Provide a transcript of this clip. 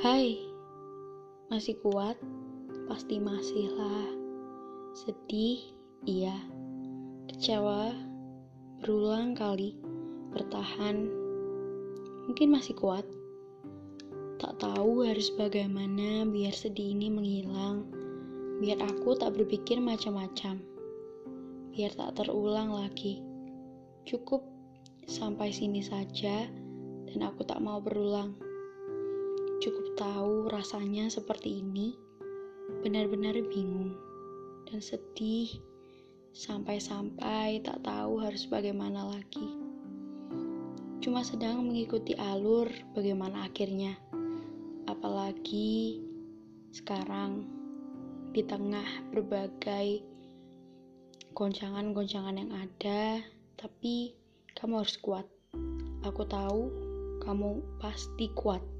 Hai, masih kuat? Pasti masih lah. Sedih, iya. Kecewa, berulang kali, bertahan. Mungkin masih kuat. Tak tahu harus bagaimana biar sedih ini menghilang. Biar aku tak berpikir macam-macam. Biar tak terulang lagi. Cukup sampai sini saja dan aku tak mau berulang. Cukup tahu rasanya seperti ini, benar-benar bingung dan sedih sampai-sampai tak tahu harus bagaimana lagi. Cuma sedang mengikuti alur bagaimana akhirnya. Apalagi sekarang di tengah berbagai goncangan-goncangan yang ada, tapi kamu harus kuat. Aku tahu kamu pasti kuat.